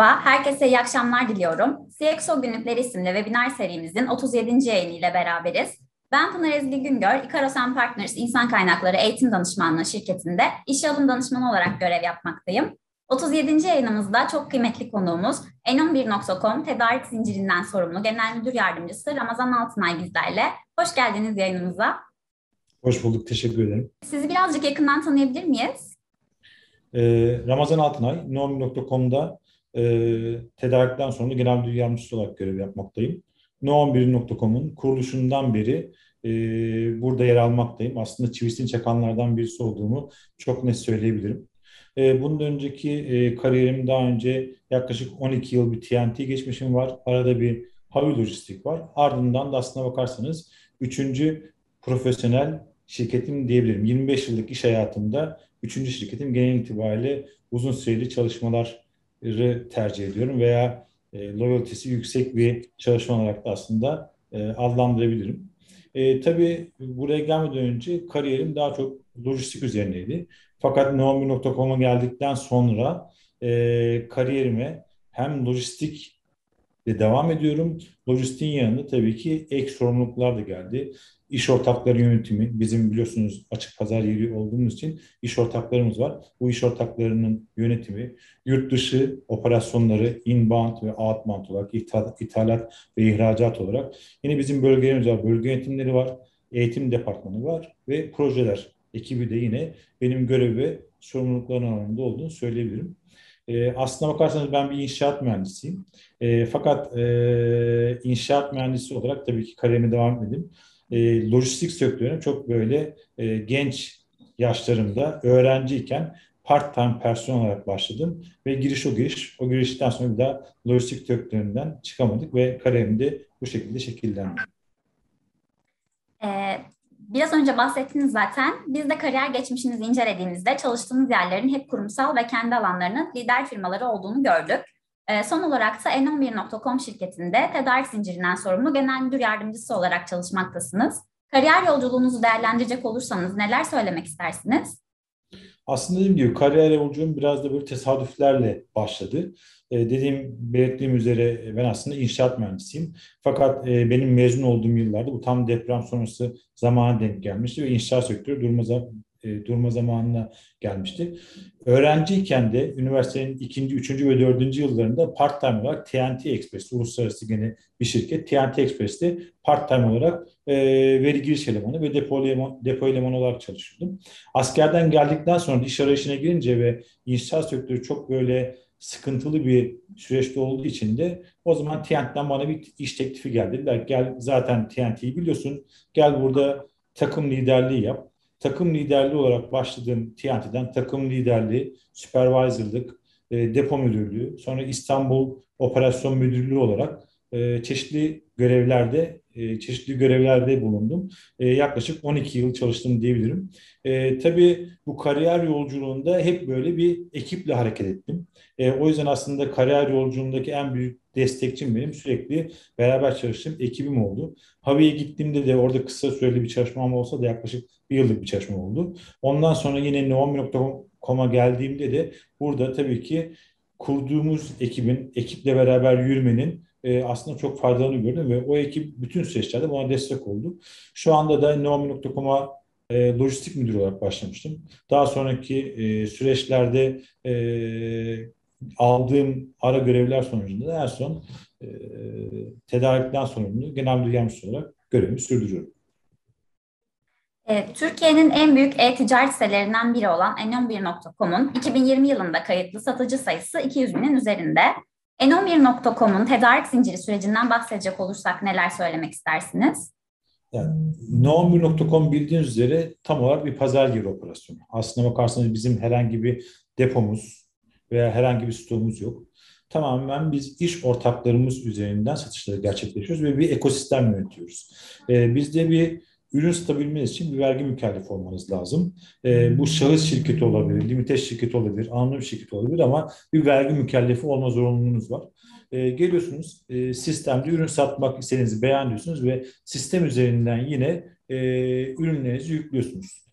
Merhaba, herkese iyi akşamlar diliyorum. CXO Günlükleri isimli webinar serimizin 37. yayını ile beraberiz. Ben Pınar Ezgi Güngör, Ikarosen Partners İnsan Kaynakları Eğitim Danışmanlığı şirketinde işe alım danışmanı olarak görev yapmaktayım. 37. yayınımızda çok kıymetli konuğumuz N11.com tedarik zincirinden sorumlu Genel Müdür Yardımcısı Ramazan Altınay bizlerle. Hoş geldiniz yayınımıza. Hoş bulduk, teşekkür ederim. Sizi birazcık yakından tanıyabilir miyiz? Ee, Ramazan Altınay, Noom.com'da e, tedarikten sonra genel müdür yardımcısı olarak görev yapmaktayım. No11.com'un kuruluşundan beri e, burada yer almaktayım. Aslında çivisini çakanlardan birisi olduğumu çok net söyleyebilirim. E, bundan önceki e, kariyerim daha önce yaklaşık 12 yıl bir TNT geçmişim var. Arada bir havayolu lojistik var. Ardından da aslına bakarsanız üçüncü profesyonel şirketim diyebilirim. 25 yıllık iş hayatımda üçüncü şirketim genel itibariyle uzun süreli çalışmaları tercih ediyorum veya e, loyaltisi yüksek bir çalışma olarak da aslında e, adlandırabilirim. E, tabii buraya gelmeden önce kariyerim daha çok lojistik üzerineydi. Fakat Naomi.com'a geldikten sonra e, kariyerime hem lojistik devam ediyorum. Lojistiğin yanında tabii ki ek sorumluluklar da geldi. İş ortakları yönetimi, bizim biliyorsunuz açık pazar yeri olduğumuz için iş ortaklarımız var. Bu iş ortaklarının yönetimi, yurt dışı operasyonları inbound ve outbound olarak, ithalat ve ihracat olarak. Yine bizim bölgelerimiz var, bölge yönetimleri var, eğitim departmanı var ve projeler ekibi de yine benim görev ve sorumlulukların alanında olduğunu söyleyebilirim. E, aslına bakarsanız ben bir inşaat mühendisiyim. E, fakat e, inşaat mühendisi olarak tabii ki kariyerime devam etmedim. E, lojistik sektörüne çok böyle e, genç yaşlarımda öğrenciyken part-time personel olarak başladım ve giriş o giriş. O girişten sonra bir daha lojistik sektöründen çıkamadık ve kariyerim de bu şekilde şekillendi. Ee, Biraz önce bahsettiniz zaten. Biz de kariyer geçmişinizi incelediğimizde çalıştığınız yerlerin hep kurumsal ve kendi alanlarının lider firmaları olduğunu gördük. E, son olarak da n11.com şirketinde tedarik zincirinden sorumlu genel müdür yardımcısı olarak çalışmaktasınız. Kariyer yolculuğunuzu değerlendirecek olursanız neler söylemek istersiniz? Aslında dediğim gibi kariyer yolculuğum biraz da böyle tesadüflerle başladı. Ee, dediğim, belirttiğim üzere ben aslında inşaat mühendisiyim. Fakat e, benim mezun olduğum yıllarda bu tam deprem sonrası zamana denk gelmişti ve inşaat sektörü durma, e, durma zamanına gelmişti. Öğrenciyken de üniversitenin ikinci, üçüncü ve dördüncü yıllarında part-time olarak TNT Express, uluslararası gene bir şirket, TNT Express'te part-time olarak e, veri giriş elemanı ve depo, eleman, depo elemanı olarak çalışıyordum. Askerden geldikten sonra iş arayışına girince ve inşaat sektörü çok böyle sıkıntılı bir süreçte olduğu için de o zaman TNT'den bana bir iş teklifi geldi. Dediler gel zaten TNT'yi biliyorsun. Gel burada takım liderliği yap. Takım liderliği olarak başladığım TNT'den takım liderliği, supervisorlık, e, depo müdürlüğü, sonra İstanbul Operasyon Müdürlüğü olarak e, çeşitli görevlerde e, çeşitli görevlerde bulundum. E, yaklaşık 12 yıl çalıştım diyebilirim. E, tabii bu kariyer yolculuğunda hep böyle bir ekiple hareket ettim. O yüzden aslında kariyer yolculuğundaki en büyük destekçim benim sürekli beraber çalıştığım ekibim oldu. Havi'ye gittiğimde de orada kısa süreli bir çalışmam olsa da yaklaşık bir yıllık bir çalışma oldu. Ondan sonra yine Naomi.com'a geldiğimde de burada tabii ki kurduğumuz ekibin, ekiple beraber yürümenin e, aslında çok faydalı gördüm ve o ekip bütün süreçlerde bana destek oldu. Şu anda da Naomi.com'a e, lojistik müdürü olarak başlamıştım. Daha sonraki e, süreçlerde e, aldığım ara görevler sonucunda da en son e, tedarikten sorumlu genel müdür yardımcısı olarak görevimi sürdürüyorum. Türkiye'nin en büyük e-ticaret sitelerinden biri olan n11.com'un 2020 yılında kayıtlı satıcı sayısı 200 binin üzerinde. N11.com'un tedarik zinciri sürecinden bahsedecek olursak neler söylemek istersiniz? Yani No11.com bildiğiniz üzere tam olarak bir pazar yeri operasyonu. Aslına bakarsanız bizim herhangi bir depomuz veya herhangi bir stoğumuz yok. Tamamen biz iş ortaklarımız üzerinden satışları gerçekleştiriyoruz ve bir ekosistem yönetiyoruz. Ee, bizde bir ürün satabilmeniz için bir vergi mükellefi olmanız lazım. E, bu şahıs şirketi olabilir, limited şirketi olabilir, anonim şirketi olabilir ama bir vergi mükellefi olma zorunluluğunuz var. E, geliyorsunuz e, sistemde ürün satmak istediğinizi beğeniyorsunuz ve sistem üzerinden yine e, ürünlerinizi yüklüyorsunuz.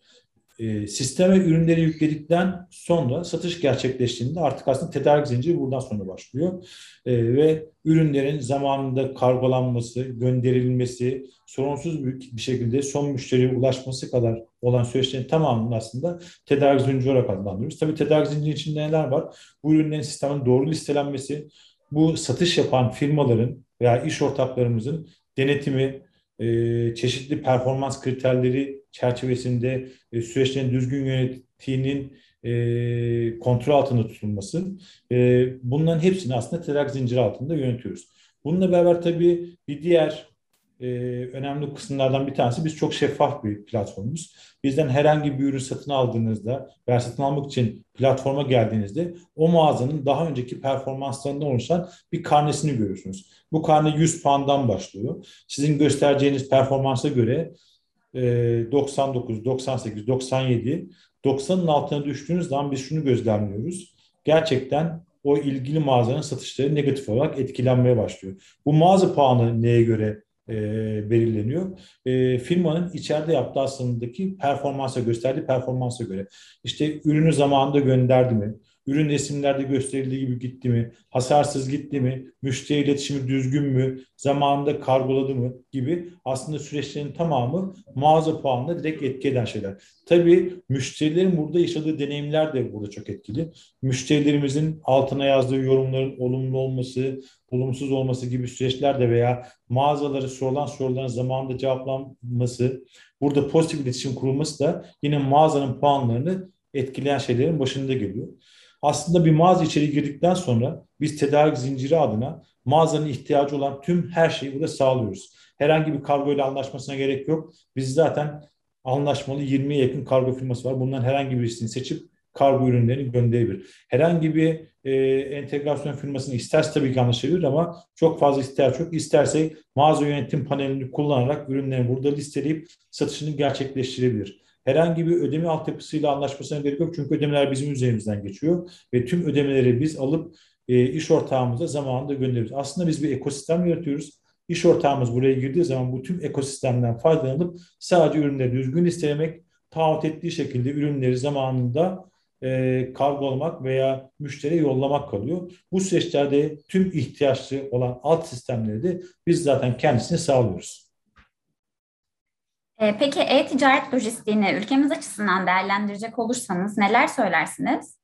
E, sisteme ürünleri yükledikten sonra satış gerçekleştiğinde artık aslında tedarik zinciri buradan sonra başlıyor. E, ve ürünlerin zamanında kargolanması, gönderilmesi, sorunsuz bir şekilde son müşteriye ulaşması kadar olan süreçlerin tamamını aslında tedarik zinciri olarak adlandırıyoruz. Tabii tedarik zinciri içinde neler var? Bu ürünlerin sistemin doğru listelenmesi, bu satış yapan firmaların veya iş ortaklarımızın denetimi, e, çeşitli performans kriterleri çerçevesinde e, süreçlerin düzgün yönettiğinin e, kontrol altında tutulması. E, bunların hepsini aslında tedarik zinciri altında yönetiyoruz. Bununla beraber tabii bir diğer e, önemli kısımlardan bir tanesi biz çok şeffaf bir platformumuz. Bizden herhangi bir ürün satın aldığınızda veya satın almak için platforma geldiğinizde o mağazanın daha önceki performanslarından oluşan bir karnesini görüyorsunuz. Bu karne 100 puandan başlıyor. Sizin göstereceğiniz performansa göre 99, 98, 97, 90'ın altına düştüğünüz zaman biz şunu gözlemliyoruz. Gerçekten o ilgili mağazanın satışları negatif olarak etkilenmeye başlıyor. Bu mağaza puanı neye göre e, belirleniyor. E, firmanın içeride yaptığı aslındaki performansa, gösterdiği performansa göre. İşte ürünü zamanında gönderdi mi? Ürün resimlerde gösterildiği gibi gitti mi? Hasarsız gitti mi? Müşteri iletişimi düzgün mü? Zamanında kargoladı mı? Gibi aslında süreçlerin tamamı mağaza puanına direkt etki eden şeyler. Tabii müşterilerin burada yaşadığı deneyimler de burada çok etkili. Müşterilerimizin altına yazdığı yorumların olumlu olması, olumsuz olması gibi süreçler de veya mağazaları sorulan soruların zamanında cevaplanması, burada pozitif iletişim kurulması da yine mağazanın puanlarını etkileyen şeylerin başında geliyor. Aslında bir mağaza içeri girdikten sonra biz tedarik zinciri adına mağazanın ihtiyacı olan tüm her şeyi burada sağlıyoruz. Herhangi bir kargo ile anlaşmasına gerek yok. Biz zaten anlaşmalı 20'ye yakın kargo firması var. Bundan herhangi birisini seçip kargo ürünlerini gönderebilir. Herhangi bir e, entegrasyon firmasını isterse tabii ki anlaşabilir ama çok fazla ihtiyaç yok. İsterse mağaza yönetim panelini kullanarak ürünlerini burada listeleyip satışını gerçekleştirebilir. Herhangi bir ödeme altyapısıyla anlaşmasına gerek yok. Çünkü ödemeler bizim üzerimizden geçiyor. Ve tüm ödemeleri biz alıp e, iş ortağımıza zamanında gönderiyoruz. Aslında biz bir ekosistem yaratıyoruz. İş ortağımız buraya girdiği zaman bu tüm ekosistemden faydalanıp sadece ürünleri düzgün listelemek, taahhüt ettiği şekilde ürünleri zamanında e, kargolamak veya müşteriye yollamak kalıyor. Bu süreçlerde tüm ihtiyaçlı olan alt sistemleri de biz zaten kendisine sağlıyoruz. Ee, peki e-ticaret lojistiğini ülkemiz açısından değerlendirecek olursanız neler söylersiniz?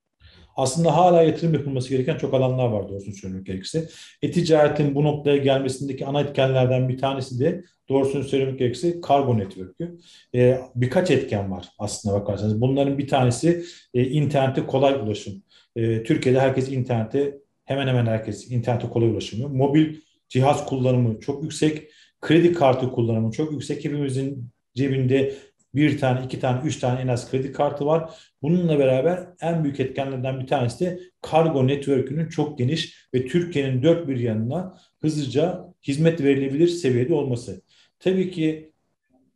Aslında hala yatırım yapılması gereken çok alanlar var doğrusunu söylemek gerekirse. E-ticaretin bu noktaya gelmesindeki ana etkenlerden bir tanesi de doğrusunu söylemek gerekirse kargo network'ü. Ee, birkaç etken var aslında bakarsanız. Bunların bir tanesi e, internete kolay ulaşım. E, Türkiye'de herkes internete hemen hemen herkes internete kolay ulaşımı. Mobil cihaz kullanımı çok yüksek. Kredi kartı kullanımı çok yüksek. Hepimizin cebinde bir tane, iki tane, üç tane en az kredi kartı var. Bununla beraber en büyük etkenlerden bir tanesi de kargo network'ünün çok geniş ve Türkiye'nin dört bir yanına hızlıca hizmet verilebilir seviyede olması. Tabii ki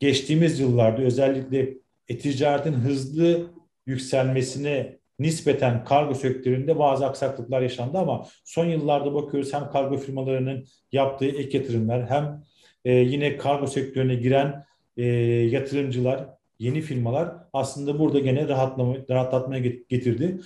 geçtiğimiz yıllarda özellikle e-ticaretin hızlı yükselmesine nispeten kargo sektöründe bazı aksaklıklar yaşandı ama son yıllarda bakıyoruz hem kargo firmalarının yaptığı ek yatırımlar hem e, yine kargo sektörüne giren e, yatırımcılar, yeni firmalar aslında burada gene rahatlama, rahatlatmaya getirdi.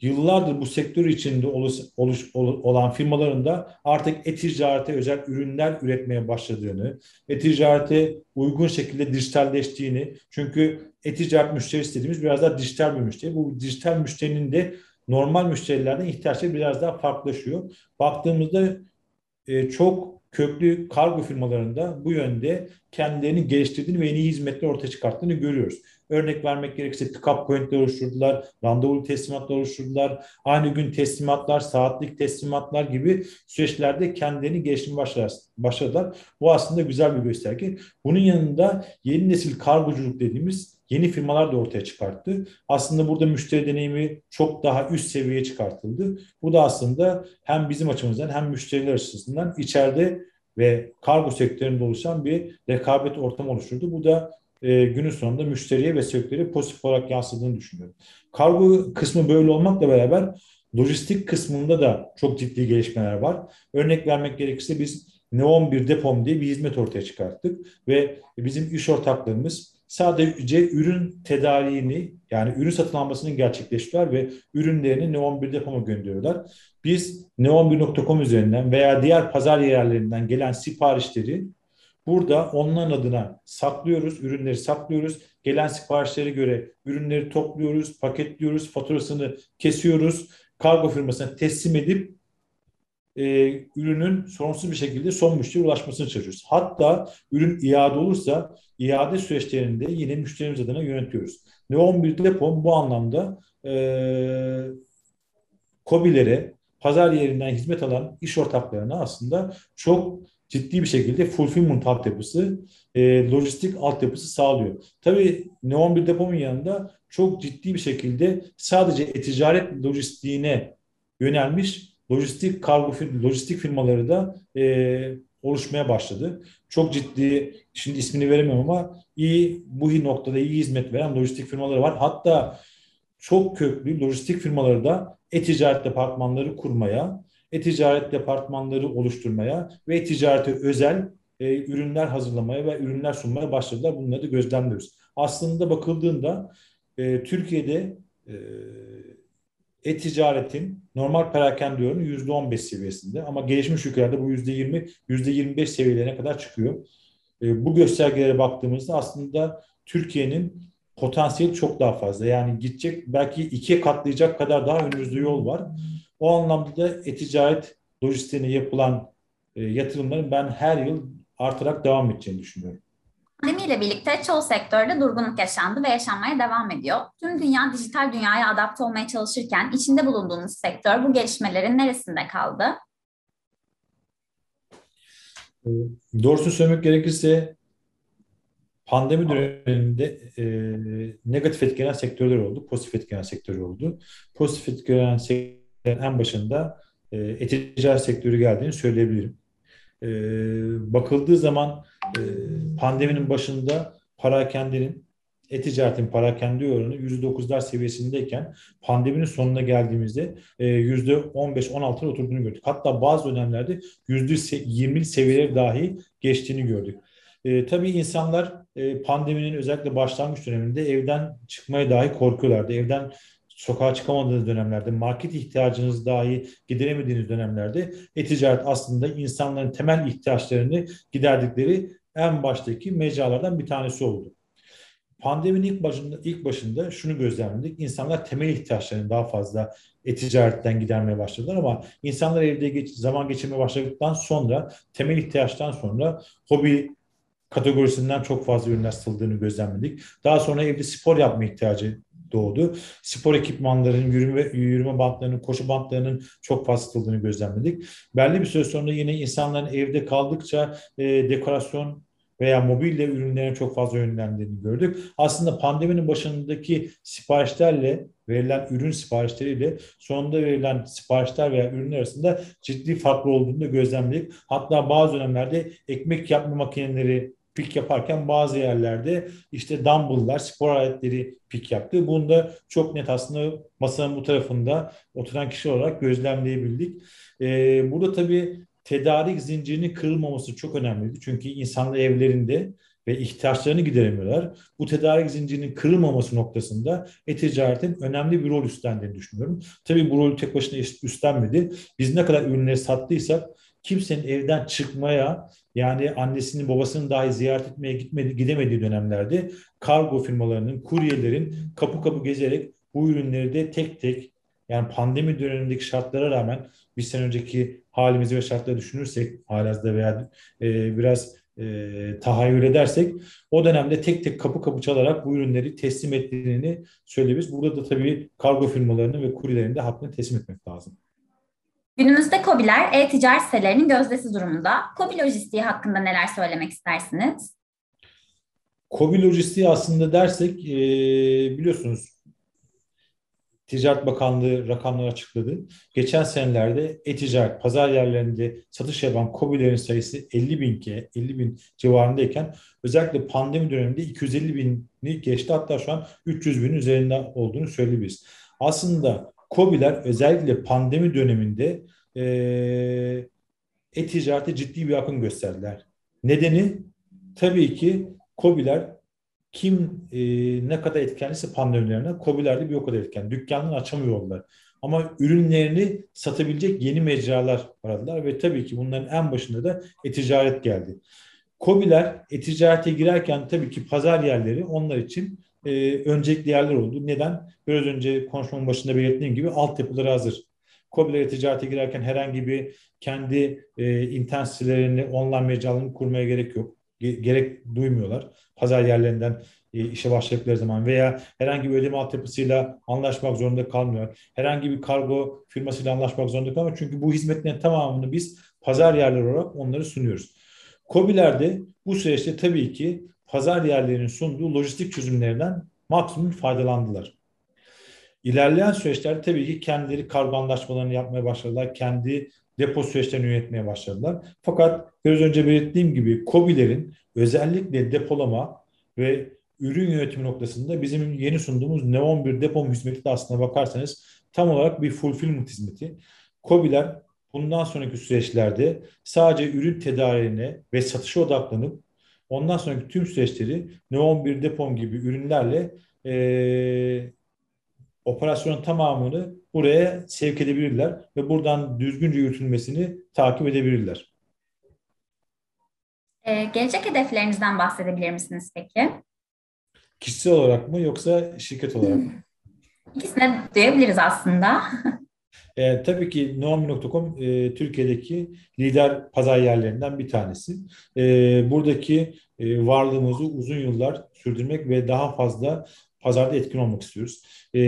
Yıllardır bu sektör içinde oluş, oluş, olan firmaların da artık e-ticarete özel ürünler üretmeye başladığını, e-ticarete uygun şekilde dijitalleştiğini, çünkü e-ticaret müşterisi dediğimiz biraz daha dijital bir müşteri. Bu dijital müşterinin de normal müşterilerden ihtiyaçları biraz daha farklılaşıyor. Baktığımızda e, çok köklü kargo firmalarında bu yönde kendilerini geliştirdiğini ve yeni hizmetler ortaya çıkarttığını görüyoruz. Örnek vermek gerekirse pick-up pointler oluşturdular, randevulu teslimatlar oluşturdular, aynı gün teslimatlar, saatlik teslimatlar gibi süreçlerde kendilerini geliştirmeye başladılar. Bu aslında güzel bir gösterge. Bunun yanında yeni nesil kargoculuk dediğimiz yeni firmalar da ortaya çıkarttı. Aslında burada müşteri deneyimi çok daha üst seviyeye çıkartıldı. Bu da aslında hem bizim açımızdan hem müşteriler açısından içeride ve kargo sektöründe oluşan bir rekabet ortamı oluşturdu. Bu da e, günün sonunda müşteriye ve sektöre pozitif olarak yansıdığını düşünüyorum. Kargo kısmı böyle olmakla beraber lojistik kısmında da çok ciddi gelişmeler var. Örnek vermek gerekirse biz Neon bir depom diye bir hizmet ortaya çıkarttık ve bizim iş ortaklarımız sadece ürün tedariğini yani ürün satın almasını gerçekleştiriyorlar ve ürünlerini Neon1 depoma gönderiyorlar. Biz neon1.com üzerinden veya diğer pazar yerlerinden gelen siparişleri burada onların adına saklıyoruz, ürünleri saklıyoruz. Gelen siparişlere göre ürünleri topluyoruz, paketliyoruz, faturasını kesiyoruz. Kargo firmasına teslim edip e, ürünün sorunsuz bir şekilde son müşteriye ulaşmasını çalışıyoruz. Hatta ürün iade olursa iade süreçlerinde yine müşterimiz adına yönetiyoruz. Neon1 Depom bu anlamda e, COBİ'lere, pazar yerinden hizmet alan iş ortaklarına aslında çok ciddi bir şekilde fulfillment altyapısı, e, lojistik altyapısı sağlıyor. Tabii Neon1 Depom'un yanında çok ciddi bir şekilde sadece e-ticaret lojistiğine yönelmiş lojistik kargo lojistik firmaları da e, oluşmaya başladı. Çok ciddi, şimdi ismini veremiyorum ama iyi bu noktada iyi hizmet veren lojistik firmaları var. Hatta çok köklü lojistik firmaları da e-ticaret departmanları kurmaya, e-ticaret departmanları oluşturmaya ve e-ticarete özel e, ürünler hazırlamaya ve ürünler sunmaya başladılar. Bunları da gözlemliyoruz. Aslında bakıldığında e, Türkiye'de e, e-ticaretin normal perakende oranı %15 seviyesinde ama gelişmiş ülkelerde bu %20, %25 seviyelerine kadar çıkıyor. E, bu göstergelere baktığımızda aslında Türkiye'nin potansiyeli çok daha fazla. Yani gidecek belki ikiye katlayacak kadar daha önümüzde yol var. O anlamda da e-ticaret lojistiğine yapılan e, yatırımların ben her yıl artarak devam edeceğini düşünüyorum. Pandemiyle birlikte çoğu sektörde durgunluk yaşandı ve yaşanmaya devam ediyor. Tüm dünya dijital dünyaya adapte olmaya çalışırken içinde bulunduğumuz sektör bu gelişmelerin neresinde kaldı? Ee, doğrusu söylemek gerekirse pandemi döneminde e, negatif etkilenen sektörler oldu, pozitif etkilenen sektörler oldu. Pozitif etkilenen sektörlerin en başında e, e-ticaret sektörü geldiğini söyleyebilirim. E, bakıldığı zaman e, pandeminin başında parakendenin e-ticaretin parakende oranı %9'lar seviyesindeyken pandeminin sonuna geldiğimizde e, %15-16'lara oturduğunu gördük. Hatta bazı dönemlerde %20 seviyeleri dahi geçtiğini gördük. E, tabii insanlar e, pandeminin özellikle başlangıç döneminde evden çıkmaya dahi korkuyorlardı. Evden sokağa çıkamadığınız dönemlerde, market ihtiyacınız dahi gideremediğiniz dönemlerde e-ticaret aslında insanların temel ihtiyaçlarını giderdikleri en baştaki mecralardan bir tanesi oldu. Pandeminin ilk başında ilk başında şunu gözlemledik. İnsanlar temel ihtiyaçlarını daha fazla e-ticaretten gidermeye başladılar ama insanlar evde geç, zaman geçirmeye başladıktan sonra temel ihtiyaçtan sonra hobi kategorisinden çok fazla ürünler satıldığını gözlemledik. Daha sonra evde spor yapma ihtiyacı doğdu. Spor ekipmanlarının, yürüme, yürüme bantlarının, koşu bantlarının çok fazla satıldığını gözlemledik. Belli bir süre sonra yine insanların evde kaldıkça e, dekorasyon veya mobilya ürünlerine çok fazla yönlendiğini gördük. Aslında pandeminin başındaki siparişlerle verilen ürün siparişleriyle sonunda verilen siparişler veya ürünler arasında ciddi farklı olduğunu da gözlemledik. Hatta bazı dönemlerde ekmek yapma makineleri pik yaparken bazı yerlerde işte dumbbell'lar, spor aletleri pik yaptı. Bunu da çok net aslında masanın bu tarafında oturan kişi olarak gözlemleyebildik. Ee, burada tabii tedarik zincirinin kırılmaması çok önemliydi. Çünkü insanlar evlerinde ve ihtiyaçlarını gideremiyorlar. Bu tedarik zincirinin kırılmaması noktasında e-ticaretin önemli bir rol üstlendiğini düşünüyorum. Tabii bu rolü tek başına üstlenmedi. Biz ne kadar ürünleri sattıysak kimsenin evden çıkmaya yani annesinin babasını dahi ziyaret etmeye gitmedi, gidemediği dönemlerde kargo firmalarının, kuryelerin kapı kapı gezerek bu ürünleri de tek tek yani pandemi dönemindeki şartlara rağmen bir sene önceki halimizi ve şartları düşünürsek halihazırda veya e, biraz e, tahayyül edersek o dönemde tek tek kapı kapı çalarak bu ürünleri teslim ettiğini söyleyebiliriz. Burada da tabii kargo firmalarının ve kuryelerin de hakkını teslim etmek lazım. Günümüzde COBİ'ler e-ticaret sitelerinin gözdesi durumunda. COBİ lojistiği hakkında neler söylemek istersiniz? COBİ lojistiği aslında dersek e, biliyorsunuz Ticaret Bakanlığı rakamlar açıkladı. Geçen senelerde e-ticaret pazar yerlerinde satış yapan COBİ'lerin sayısı 50 bin ki 50 bin civarındayken özellikle pandemi döneminde 250 bini geçti. Hatta şu an 300 bin üzerinde olduğunu söyleyebiliriz. Aslında COBİ'ler özellikle pandemi döneminde e-ticarete ciddi bir akım gösterdiler. Nedeni tabii ki COBİ'ler kim e, ne kadar etkenliyse pandemilerine COBİ'ler de bir o kadar etken. Dükkanını açamıyorlar. Ama ürünlerini satabilecek yeni mecralar aradılar ve tabii ki bunların en başında da e-ticaret geldi. COBİ'ler e-ticarete girerken tabii ki pazar yerleri onlar için e, öncelikli yerler oldu. Neden? Biraz önce konuşmamın başında belirttiğim gibi altyapıları hazır. COBİ'lere ticarete girerken herhangi bir kendi e, internet sitelerini, online mecralarını kurmaya gerek yok. gerek duymuyorlar. Pazar yerlerinden e, işe başladıkları zaman veya herhangi bir ödeme altyapısıyla anlaşmak zorunda kalmıyor. Herhangi bir kargo firmasıyla anlaşmak zorunda kalmıyor. Çünkü bu hizmetlerin tamamını biz pazar yerleri olarak onları sunuyoruz. COBİ'lerde bu süreçte tabii ki pazar yerlerinin sunduğu lojistik çözümlerinden maksimum faydalandılar. İlerleyen süreçlerde tabii ki kendileri kargo yapmaya başladılar. Kendi depo süreçlerini yönetmeye başladılar. Fakat biraz önce belirttiğim gibi COBİ'lerin özellikle depolama ve ürün yönetimi noktasında bizim yeni sunduğumuz Neon bir depo hizmeti de aslına bakarsanız tam olarak bir fulfillment hizmeti. COBİ'ler bundan sonraki süreçlerde sadece ürün tedariğine ve satışa odaklanıp ondan sonraki tüm süreçleri Neon bir depom gibi ürünlerle e, operasyonun tamamını buraya sevk edebilirler ve buradan düzgünce yürütülmesini takip edebilirler. Ee, gelecek hedeflerinizden bahsedebilir misiniz peki? Kişisel olarak mı yoksa şirket olarak mı? İkisini duyabiliriz aslında. E, tabii ki Noami.com e, Türkiye'deki lider pazar yerlerinden bir tanesi. E, buradaki e, varlığımızı uzun yıllar sürdürmek ve daha fazla pazarda etkin olmak istiyoruz. E,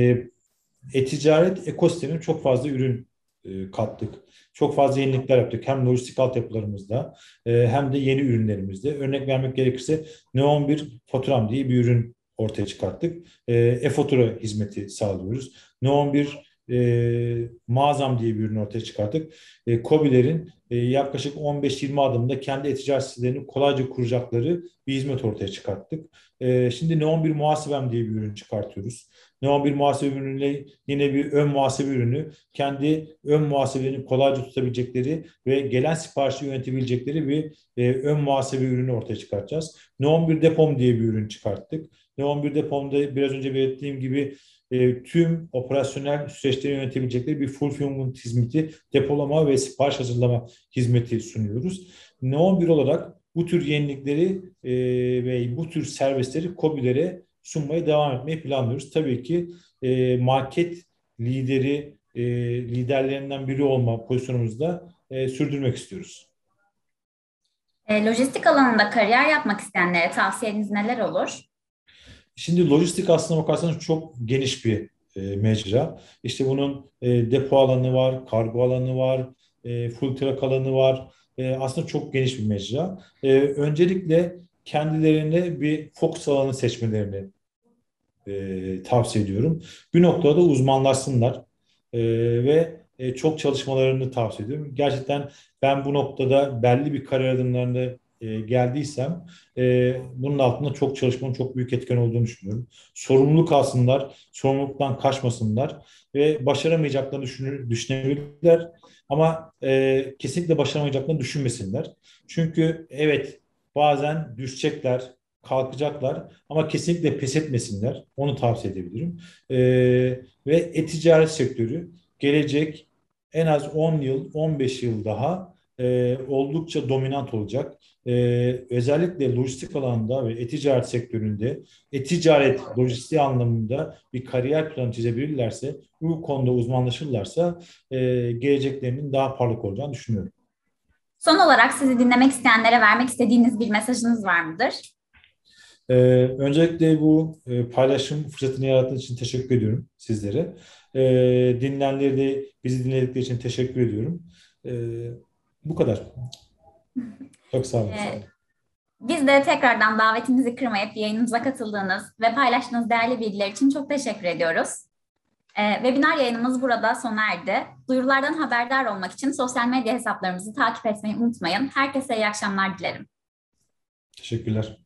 e-ticaret ekosistemine çok fazla ürün e, kattık. Çok fazla yenilikler yaptık. Hem lojistik altyapılarımızda e, hem de yeni ürünlerimizde. Örnek vermek gerekirse Neon bir faturam diye bir ürün ortaya çıkarttık. E, e-fatura hizmeti sağlıyoruz. Neon bir e, mağazam diye bir ürün ortaya çıkarttık. E, COBİ'lerin e, yaklaşık 15-20 adımda kendi e-ticaret sitelerini kolayca kuracakları bir hizmet ortaya çıkarttık. E, şimdi Neon bir muhasebem diye bir ürün çıkartıyoruz. Neon bir muhasebe ürünüyle yine bir ön muhasebe ürünü kendi ön muhasebelerini kolayca tutabilecekleri ve gelen siparişi yönetebilecekleri bir e, ön muhasebe ürünü ortaya çıkartacağız. Neon bir depom diye bir ürün çıkarttık. Neon bir depomda biraz önce belirttiğim gibi e, tüm operasyonel süreçleri yönetebilecekleri bir fulfillment hizmeti, depolama ve sipariş hazırlama hizmeti sunuyoruz. Neon bir olarak bu tür yenilikleri e, ve bu tür servisleri COBİ'lere sunmaya devam etmeyi planlıyoruz. Tabii ki e, market lideri, e, liderlerinden biri olma pozisyonumuzda e, sürdürmek istiyoruz. E, lojistik alanında kariyer yapmak isteyenlere tavsiyeniz neler olur? Şimdi lojistik aslına bakarsanız çok geniş bir e, mecra. İşte bunun e, depo alanı var, kargo alanı var, e, full truck alanı var. E, aslında çok geniş bir mecra. E, öncelikle kendilerine bir fokus alanı seçmelerini e, tavsiye ediyorum. Bir noktada uzmanlaşsınlar e, ve e, çok çalışmalarını tavsiye ediyorum. Gerçekten ben bu noktada belli bir kariyer adımlarını e, geldiysem e, bunun altında çok çalışmanın çok büyük etken olduğunu düşünüyorum. Sorumluluk alsınlar, sorumluluktan kaçmasınlar ve başaramayacaklarını düşünür, düşünebilirler ama e, kesinlikle başaramayacaklarını düşünmesinler. Çünkü evet bazen düşecekler, kalkacaklar ama kesinlikle pes etmesinler. Onu tavsiye edebilirim. Ve e-ticaret sektörü gelecek en az 10 yıl, 15 yıl daha e, oldukça dominant olacak. E, özellikle lojistik alanda ve e-ticaret sektöründe e-ticaret lojistiği anlamında bir kariyer planı çizebilirlerse, bu konuda uzmanlaşırlarsa e, geleceklerinin daha parlak olacağını düşünüyorum. Son olarak sizi dinlemek isteyenlere vermek istediğiniz bir mesajınız var mıdır? Ee, öncelikle bu e, paylaşım fırsatını yarattığınız için teşekkür ediyorum sizlere. Ee, dinleyenleri de bizi dinledikleri için teşekkür ediyorum. Ee, bu kadar. Çok sağ olun. Ee, biz de tekrardan davetimizi kırmayıp yayınımıza katıldığınız ve paylaştığınız değerli bilgiler için çok teşekkür ediyoruz. Ee, webinar yayınımız burada sona erdi. Duyurulardan haberdar olmak için sosyal medya hesaplarımızı takip etmeyi unutmayın. Herkese iyi akşamlar dilerim. Teşekkürler.